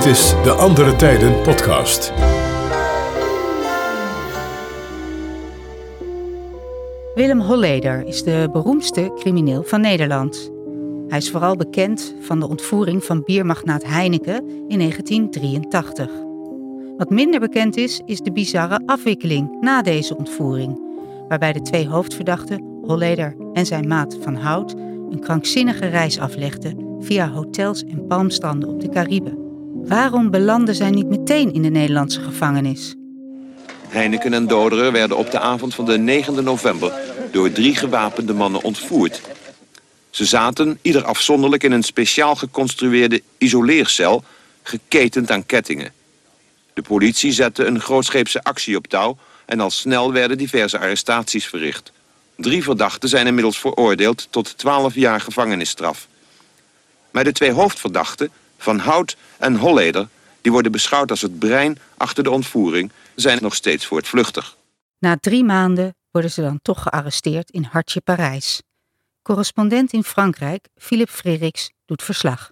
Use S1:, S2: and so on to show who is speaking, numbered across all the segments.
S1: Dit is de Andere Tijden podcast.
S2: Willem Holleder is de beroemdste crimineel van Nederland. Hij is vooral bekend van de ontvoering van biermagnaat Heineken in 1983. Wat minder bekend is, is de bizarre afwikkeling na deze ontvoering, waarbij de twee hoofdverdachten, Holleder en zijn maat Van Hout, een krankzinnige reis aflegden via hotels en palmstranden op de Cariben. Waarom belanden zij niet meteen in de Nederlandse gevangenis?
S3: Heineken en Doderer werden op de avond van de 9 november door drie gewapende mannen ontvoerd. Ze zaten ieder afzonderlijk in een speciaal geconstrueerde isoleercel, geketend aan kettingen. De politie zette een grootscheepse actie op touw en al snel werden diverse arrestaties verricht. Drie verdachten zijn inmiddels veroordeeld tot 12 jaar gevangenisstraf. Maar de twee hoofdverdachten, Van Hout en Holleder... die worden beschouwd als het brein achter de ontvoering... zijn nog steeds voortvluchtig.
S2: Na drie maanden worden ze dan toch gearresteerd in Hartje, Parijs. Correspondent in Frankrijk, Philippe Freriks, doet verslag.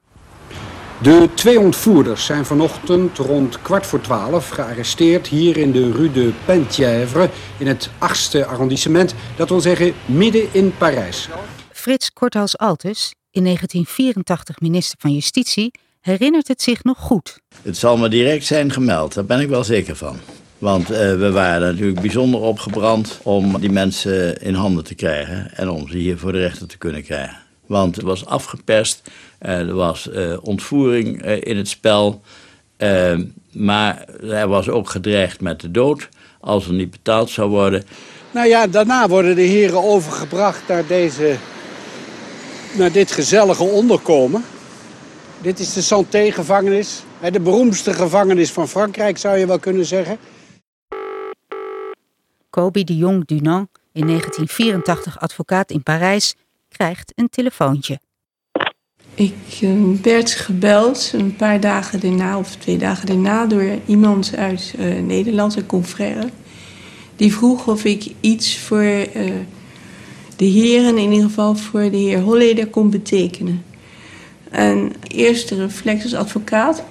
S4: De twee ontvoerders zijn vanochtend rond kwart voor twaalf gearresteerd hier in de Rue de Penthièvre in het 8e arrondissement, dat wil zeggen midden in Parijs.
S2: Frits Korthals-Altus, in 1984 minister van Justitie, herinnert het zich nog goed.
S5: Het zal me direct zijn gemeld, daar ben ik wel zeker van. Want uh, we waren natuurlijk bijzonder opgebrand om die mensen in handen te krijgen en om ze hier voor de rechter te kunnen krijgen. Want er was afgeperst, uh, er was uh, ontvoering in het spel, maar er was ook gedreigd met de dood als er niet betaald zou worden.
S4: Nou ja, daarna worden de heren overgebracht naar, deze, naar dit gezellige onderkomen. Dit is de Santé-gevangenis, de beroemdste gevangenis van Frankrijk zou je wel kunnen zeggen.
S2: Kobi de Jong Dunant, in 1984 advocaat in Parijs, krijgt een telefoontje.
S6: Ik uh, werd gebeld een paar dagen daarna of twee dagen daarna door iemand uit uh, Nederland, een confrère. Die vroeg of ik iets voor uh, de heren, in ieder geval voor de heer Holleder, kon betekenen. En eerste reflex als advocaat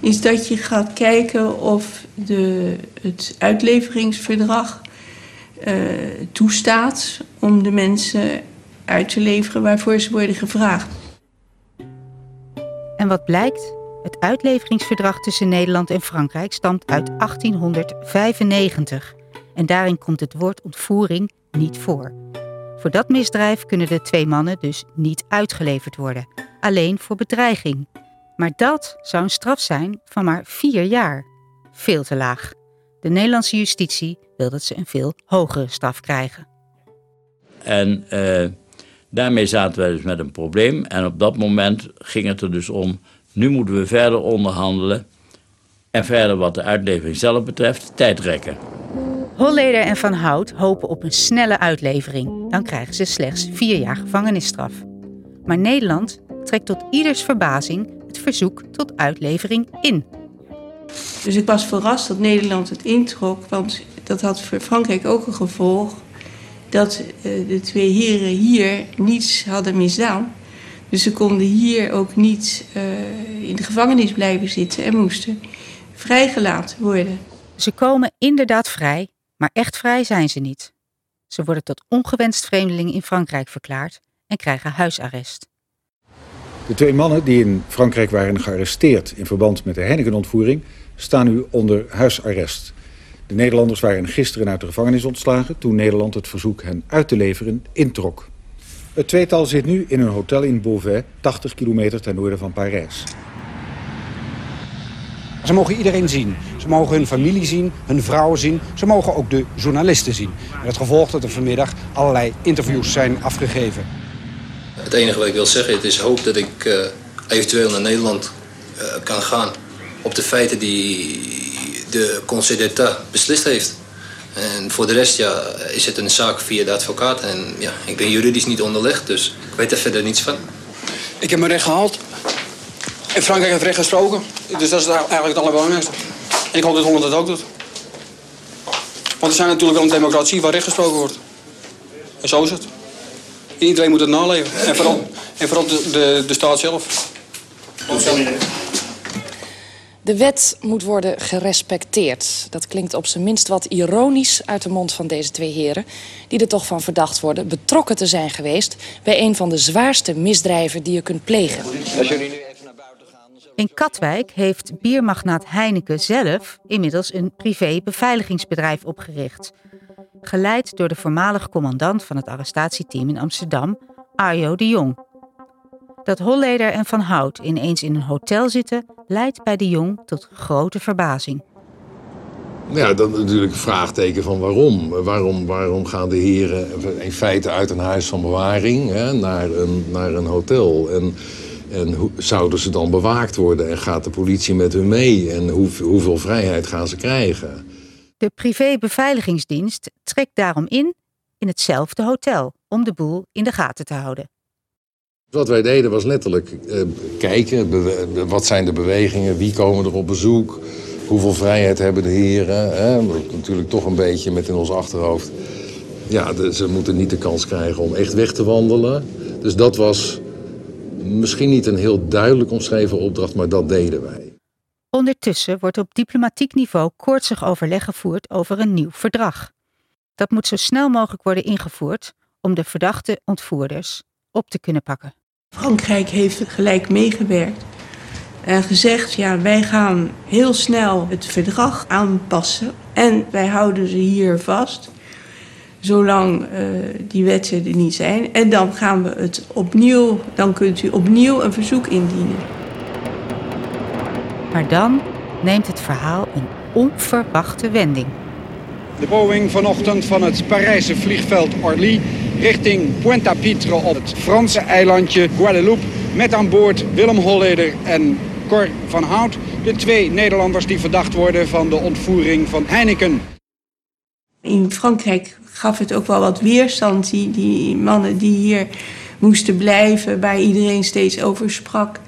S6: is dat je gaat kijken of de, het uitleveringsverdrag uh, toestaat om de mensen uit te leveren waarvoor ze worden gevraagd.
S2: En wat blijkt? Het uitleveringsverdrag tussen Nederland en Frankrijk stamt uit 1895 en daarin komt het woord ontvoering niet voor. Voor dat misdrijf kunnen de twee mannen dus niet uitgeleverd worden, alleen voor bedreiging. Maar dat zou een straf zijn van maar vier jaar. Veel te laag. De Nederlandse justitie wil dat ze een veel hogere straf krijgen.
S5: En uh, daarmee zaten wij dus met een probleem. En op dat moment ging het er dus om, nu moeten we verder onderhandelen. En verder wat de uitlevering zelf betreft, tijd rekken.
S2: Holleder en Van Hout hopen op een snelle uitlevering. Dan krijgen ze slechts vier jaar gevangenisstraf. Maar Nederland trekt tot ieders verbazing het verzoek tot uitlevering in.
S6: Dus ik was verrast dat Nederland het introk, want dat had voor Frankrijk ook een gevolg dat de twee heren hier niets hadden misdaan. Dus ze konden hier ook niet uh, in de gevangenis blijven zitten en moesten vrijgelaten worden.
S2: Ze komen inderdaad vrij, maar echt vrij zijn ze niet. Ze worden tot ongewenst vreemdeling in Frankrijk verklaard en krijgen huisarrest.
S7: De twee mannen die in Frankrijk waren gearresteerd in verband met de Heineken-ontvoering staan nu onder huisarrest. De Nederlanders waren gisteren uit de gevangenis ontslagen toen Nederland het verzoek hen uit te leveren introk. Het tweetal zit nu in een hotel in Beauvais, 80 kilometer ten noorden van Parijs.
S4: Ze mogen iedereen zien. Ze mogen hun familie zien, hun vrouwen zien. Ze mogen ook de journalisten zien. Met het gevolg dat er vanmiddag allerlei interviews zijn afgegeven.
S8: Het enige wat ik wil zeggen, het is hoop dat ik uh, eventueel naar Nederland uh, kan gaan op de feiten die de Conseil d'État beslist heeft. En voor de rest ja, is het een zaak via de advocaat. En ja, ik ben juridisch niet onderlegd, dus ik weet er verder niets van.
S9: Ik heb mijn recht gehaald. In Frankrijk heeft recht gesproken. Dus dat is eigenlijk het allerbelangrijkste. En ik hoop dat Holland dat ook doet. Want we zijn natuurlijk wel een democratie waar recht gesproken wordt. En zo is het. Iedereen moet het naleven. En vooral, en vooral de, de, de staat zelf.
S10: De wet moet worden gerespecteerd. Dat klinkt op zijn minst wat ironisch uit de mond van deze twee heren... die er toch van verdacht worden betrokken te zijn geweest... bij een van de zwaarste misdrijven die je kunt plegen. Als jullie nu even
S2: naar buiten gaan... In Katwijk heeft biermagnaat Heineken zelf inmiddels een privé beveiligingsbedrijf opgericht. Geleid door de voormalig commandant van het arrestatieteam in Amsterdam, Arjo de Jong. Dat Holleder en Van Hout ineens in een hotel zitten, leidt bij de Jong tot grote verbazing.
S11: Ja, dan natuurlijk het vraagteken van waarom. Waarom, waarom gaan de heren in feite uit een huis van bewaring hè, naar, een, naar een hotel? En, en hoe, zouden ze dan bewaakt worden? En gaat de politie met hun mee? En hoe, hoeveel vrijheid gaan ze krijgen?
S2: De privébeveiligingsdienst trekt daarom in in hetzelfde hotel om de boel in de gaten te houden.
S11: Wat wij deden was letterlijk uh, kijken, wat zijn de bewegingen, wie komen er op bezoek, hoeveel vrijheid hebben de heren. Hè? Natuurlijk toch een beetje met in ons achterhoofd. Ja, ze moeten niet de kans krijgen om echt weg te wandelen. Dus dat was misschien niet een heel duidelijk omschreven opdracht, maar dat deden wij.
S2: Ondertussen wordt op diplomatiek niveau koortsig overleg gevoerd over een nieuw verdrag. Dat moet zo snel mogelijk worden ingevoerd om de verdachte ontvoerders op te kunnen pakken.
S6: Frankrijk heeft gelijk meegewerkt en gezegd: ja, wij gaan heel snel het verdrag aanpassen en wij houden ze hier vast zolang uh, die wetten er niet zijn. En dan gaan we het opnieuw, dan kunt u opnieuw een verzoek indienen.
S2: Maar dan neemt het verhaal een onverwachte wending.
S4: De Boeing vanochtend van het Parijse vliegveld Orly richting Pointe-à-Pitre op het Franse eilandje Guadeloupe. Met aan boord Willem Holleder en Cor van Hout. De twee Nederlanders die verdacht worden van de ontvoering van Heineken.
S6: In Frankrijk gaf het ook wel wat weerstand. Die, die mannen die hier moesten blijven, waar iedereen steeds over sprak.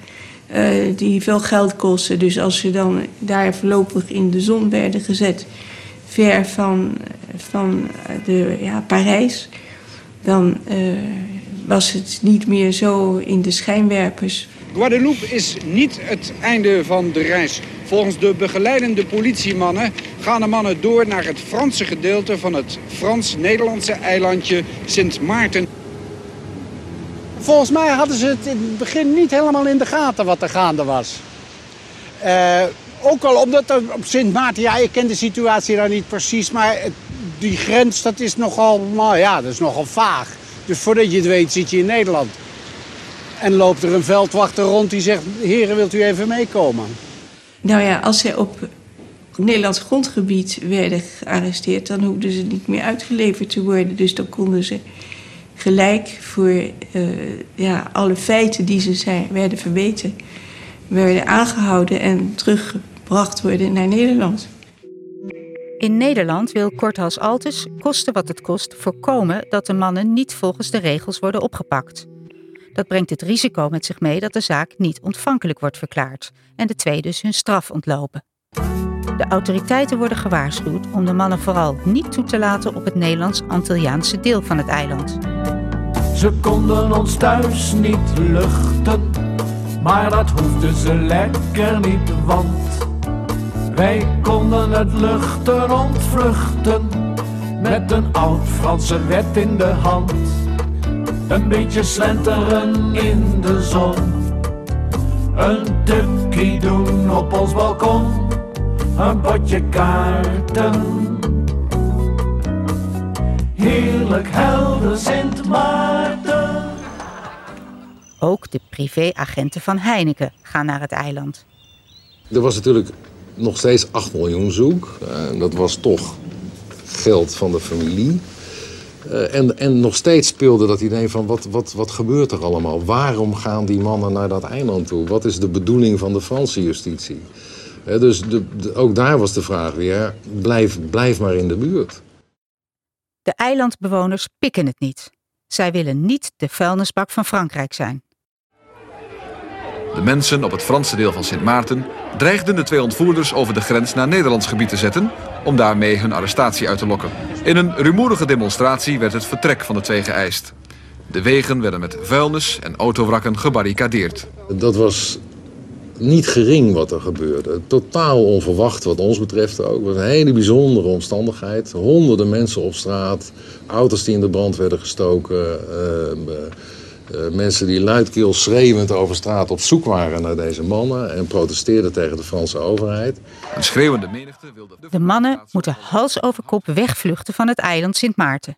S6: Uh, die veel geld kosten. Dus als ze dan daar voorlopig in de zon werden gezet, ver van, van de, ja, Parijs, dan uh, was het niet meer zo in de schijnwerpers.
S4: Guadeloupe is niet het einde van de reis. Volgens de begeleidende politiemannen gaan de mannen door naar het Franse gedeelte van het Frans-Nederlandse eilandje Sint Maarten. Volgens mij hadden ze het in het begin niet helemaal in de gaten wat er gaande was. Uh, ook al omdat op Sint Maarten, ja, ik ken de situatie daar niet precies, maar die grens dat is nogal, nou ja, dat is nogal vaag. Dus voordat je het weet zit je in Nederland. En loopt er een veldwachter rond die zegt, heren wilt u even meekomen?
S6: Nou ja, als zij op Nederlands grondgebied werden gearresteerd, dan hoefden ze niet meer uitgeleverd te worden. Dus dan konden ze gelijk voor uh, ja, alle feiten die ze zijn, werden verweten, werden aangehouden en teruggebracht worden naar Nederland.
S2: In Nederland wil Korthals Altus, koste wat het kost, voorkomen dat de mannen niet volgens de regels worden opgepakt. Dat brengt het risico met zich mee dat de zaak niet ontvankelijk wordt verklaard en de twee dus hun straf ontlopen. De autoriteiten worden gewaarschuwd om de mannen vooral niet toe te laten op het Nederlands-Antilliaanse deel van het eiland.
S12: Ze konden ons thuis niet luchten, maar dat hoefden ze lekker niet, want wij konden het luchten ontvluchten met een oud Franse wet in de hand. Een beetje slenteren in de zon, een tukkie doen op ons balkon, een potje kaarten. Heerlijk helder Sint Maarten.
S2: Ook de privéagenten van Heineken gaan naar het eiland.
S11: Er was natuurlijk nog steeds 8 miljoen zoek. Uh, dat was toch geld van de familie. Uh, en, en nog steeds speelde dat idee van wat, wat, wat gebeurt er allemaal? Waarom gaan die mannen naar dat eiland toe? Wat is de bedoeling van de Franse justitie? Uh, dus de, de, ook daar was de vraag weer, blijf, blijf maar in de buurt.
S2: De eilandbewoners pikken het niet. Zij willen niet de vuilnisbak van Frankrijk zijn.
S13: De mensen op het Franse deel van Sint Maarten dreigden de twee ontvoerders over de grens naar Nederlands gebied te zetten om daarmee hun arrestatie uit te lokken. In een rumoerige demonstratie werd het vertrek van de twee geëist. De wegen werden met vuilnis en autowrakken gebarricadeerd.
S11: Dat was niet gering wat er gebeurde. Totaal onverwacht wat ons betreft ook. Het was een hele bijzondere omstandigheid. Honderden mensen op straat, auto's die in de brand werden gestoken. Uh, uh, mensen die luidkeels schreeuwend over straat op zoek waren naar deze mannen en protesteerden tegen de Franse overheid.
S13: Een schreeuwende menigte wilde...
S2: De mannen moeten hals over kop wegvluchten van het eiland Sint Maarten.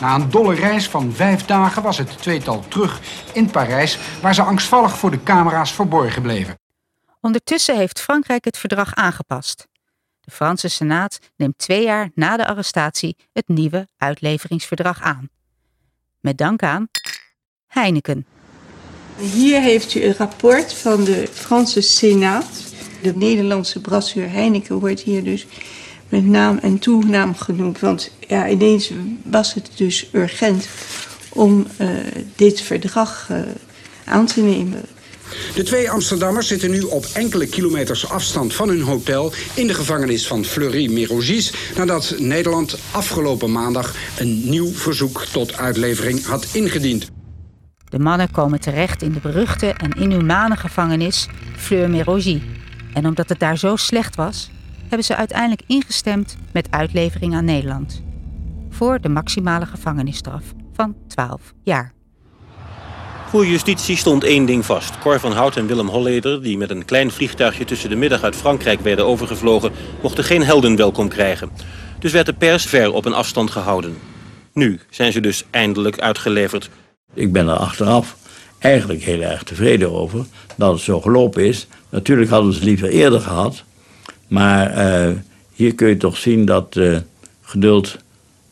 S14: Na een dolle reis van vijf dagen was het tweetal terug in Parijs, waar ze angstvallig voor de camera's verborgen bleven.
S2: Ondertussen heeft Frankrijk het verdrag aangepast. De Franse Senaat neemt twee jaar na de arrestatie het nieuwe uitleveringsverdrag aan. Met dank aan Heineken.
S6: Hier heeft u een rapport van de Franse Senaat. De Nederlandse brasserie Heineken wordt hier dus met naam en toenaam genoemd. Want ja, ineens was het dus urgent om uh, dit verdrag uh, aan te nemen.
S14: De twee Amsterdammers zitten nu op enkele kilometers afstand van hun hotel in de gevangenis van Fleury-Mérogis nadat Nederland afgelopen maandag een nieuw verzoek tot uitlevering had ingediend.
S2: De mannen komen terecht in de beruchte en inhumane gevangenis Fleur-Mérogis. En omdat het daar zo slecht was, hebben ze uiteindelijk ingestemd met uitlevering aan Nederland. Voor de maximale gevangenisstraf van 12 jaar.
S15: Voor justitie stond één ding vast. Cor van Hout en Willem Holleder, die met een klein vliegtuigje tussen de middag uit Frankrijk werden overgevlogen, mochten geen helden welkom krijgen. Dus werd de pers ver op een afstand gehouden. Nu zijn ze dus eindelijk uitgeleverd.
S5: Ik ben er achteraf eigenlijk heel erg tevreden over dat het zo gelopen is. Natuurlijk hadden ze het liever eerder gehad. Maar uh, hier kun je toch zien dat uh, geduld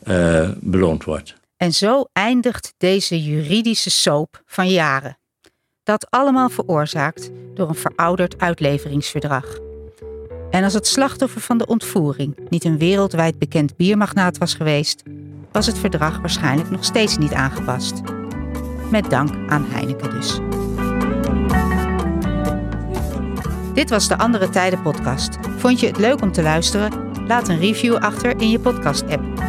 S5: uh, beloond wordt.
S2: En zo eindigt deze juridische soap van jaren. Dat allemaal veroorzaakt door een verouderd uitleveringsverdrag. En als het slachtoffer van de ontvoering niet een wereldwijd bekend biermagnaat was geweest, was het verdrag waarschijnlijk nog steeds niet aangepast. Met dank aan Heineken dus. Dit was de Andere Tijden podcast. Vond je het leuk om te luisteren? Laat een review achter in je podcast-app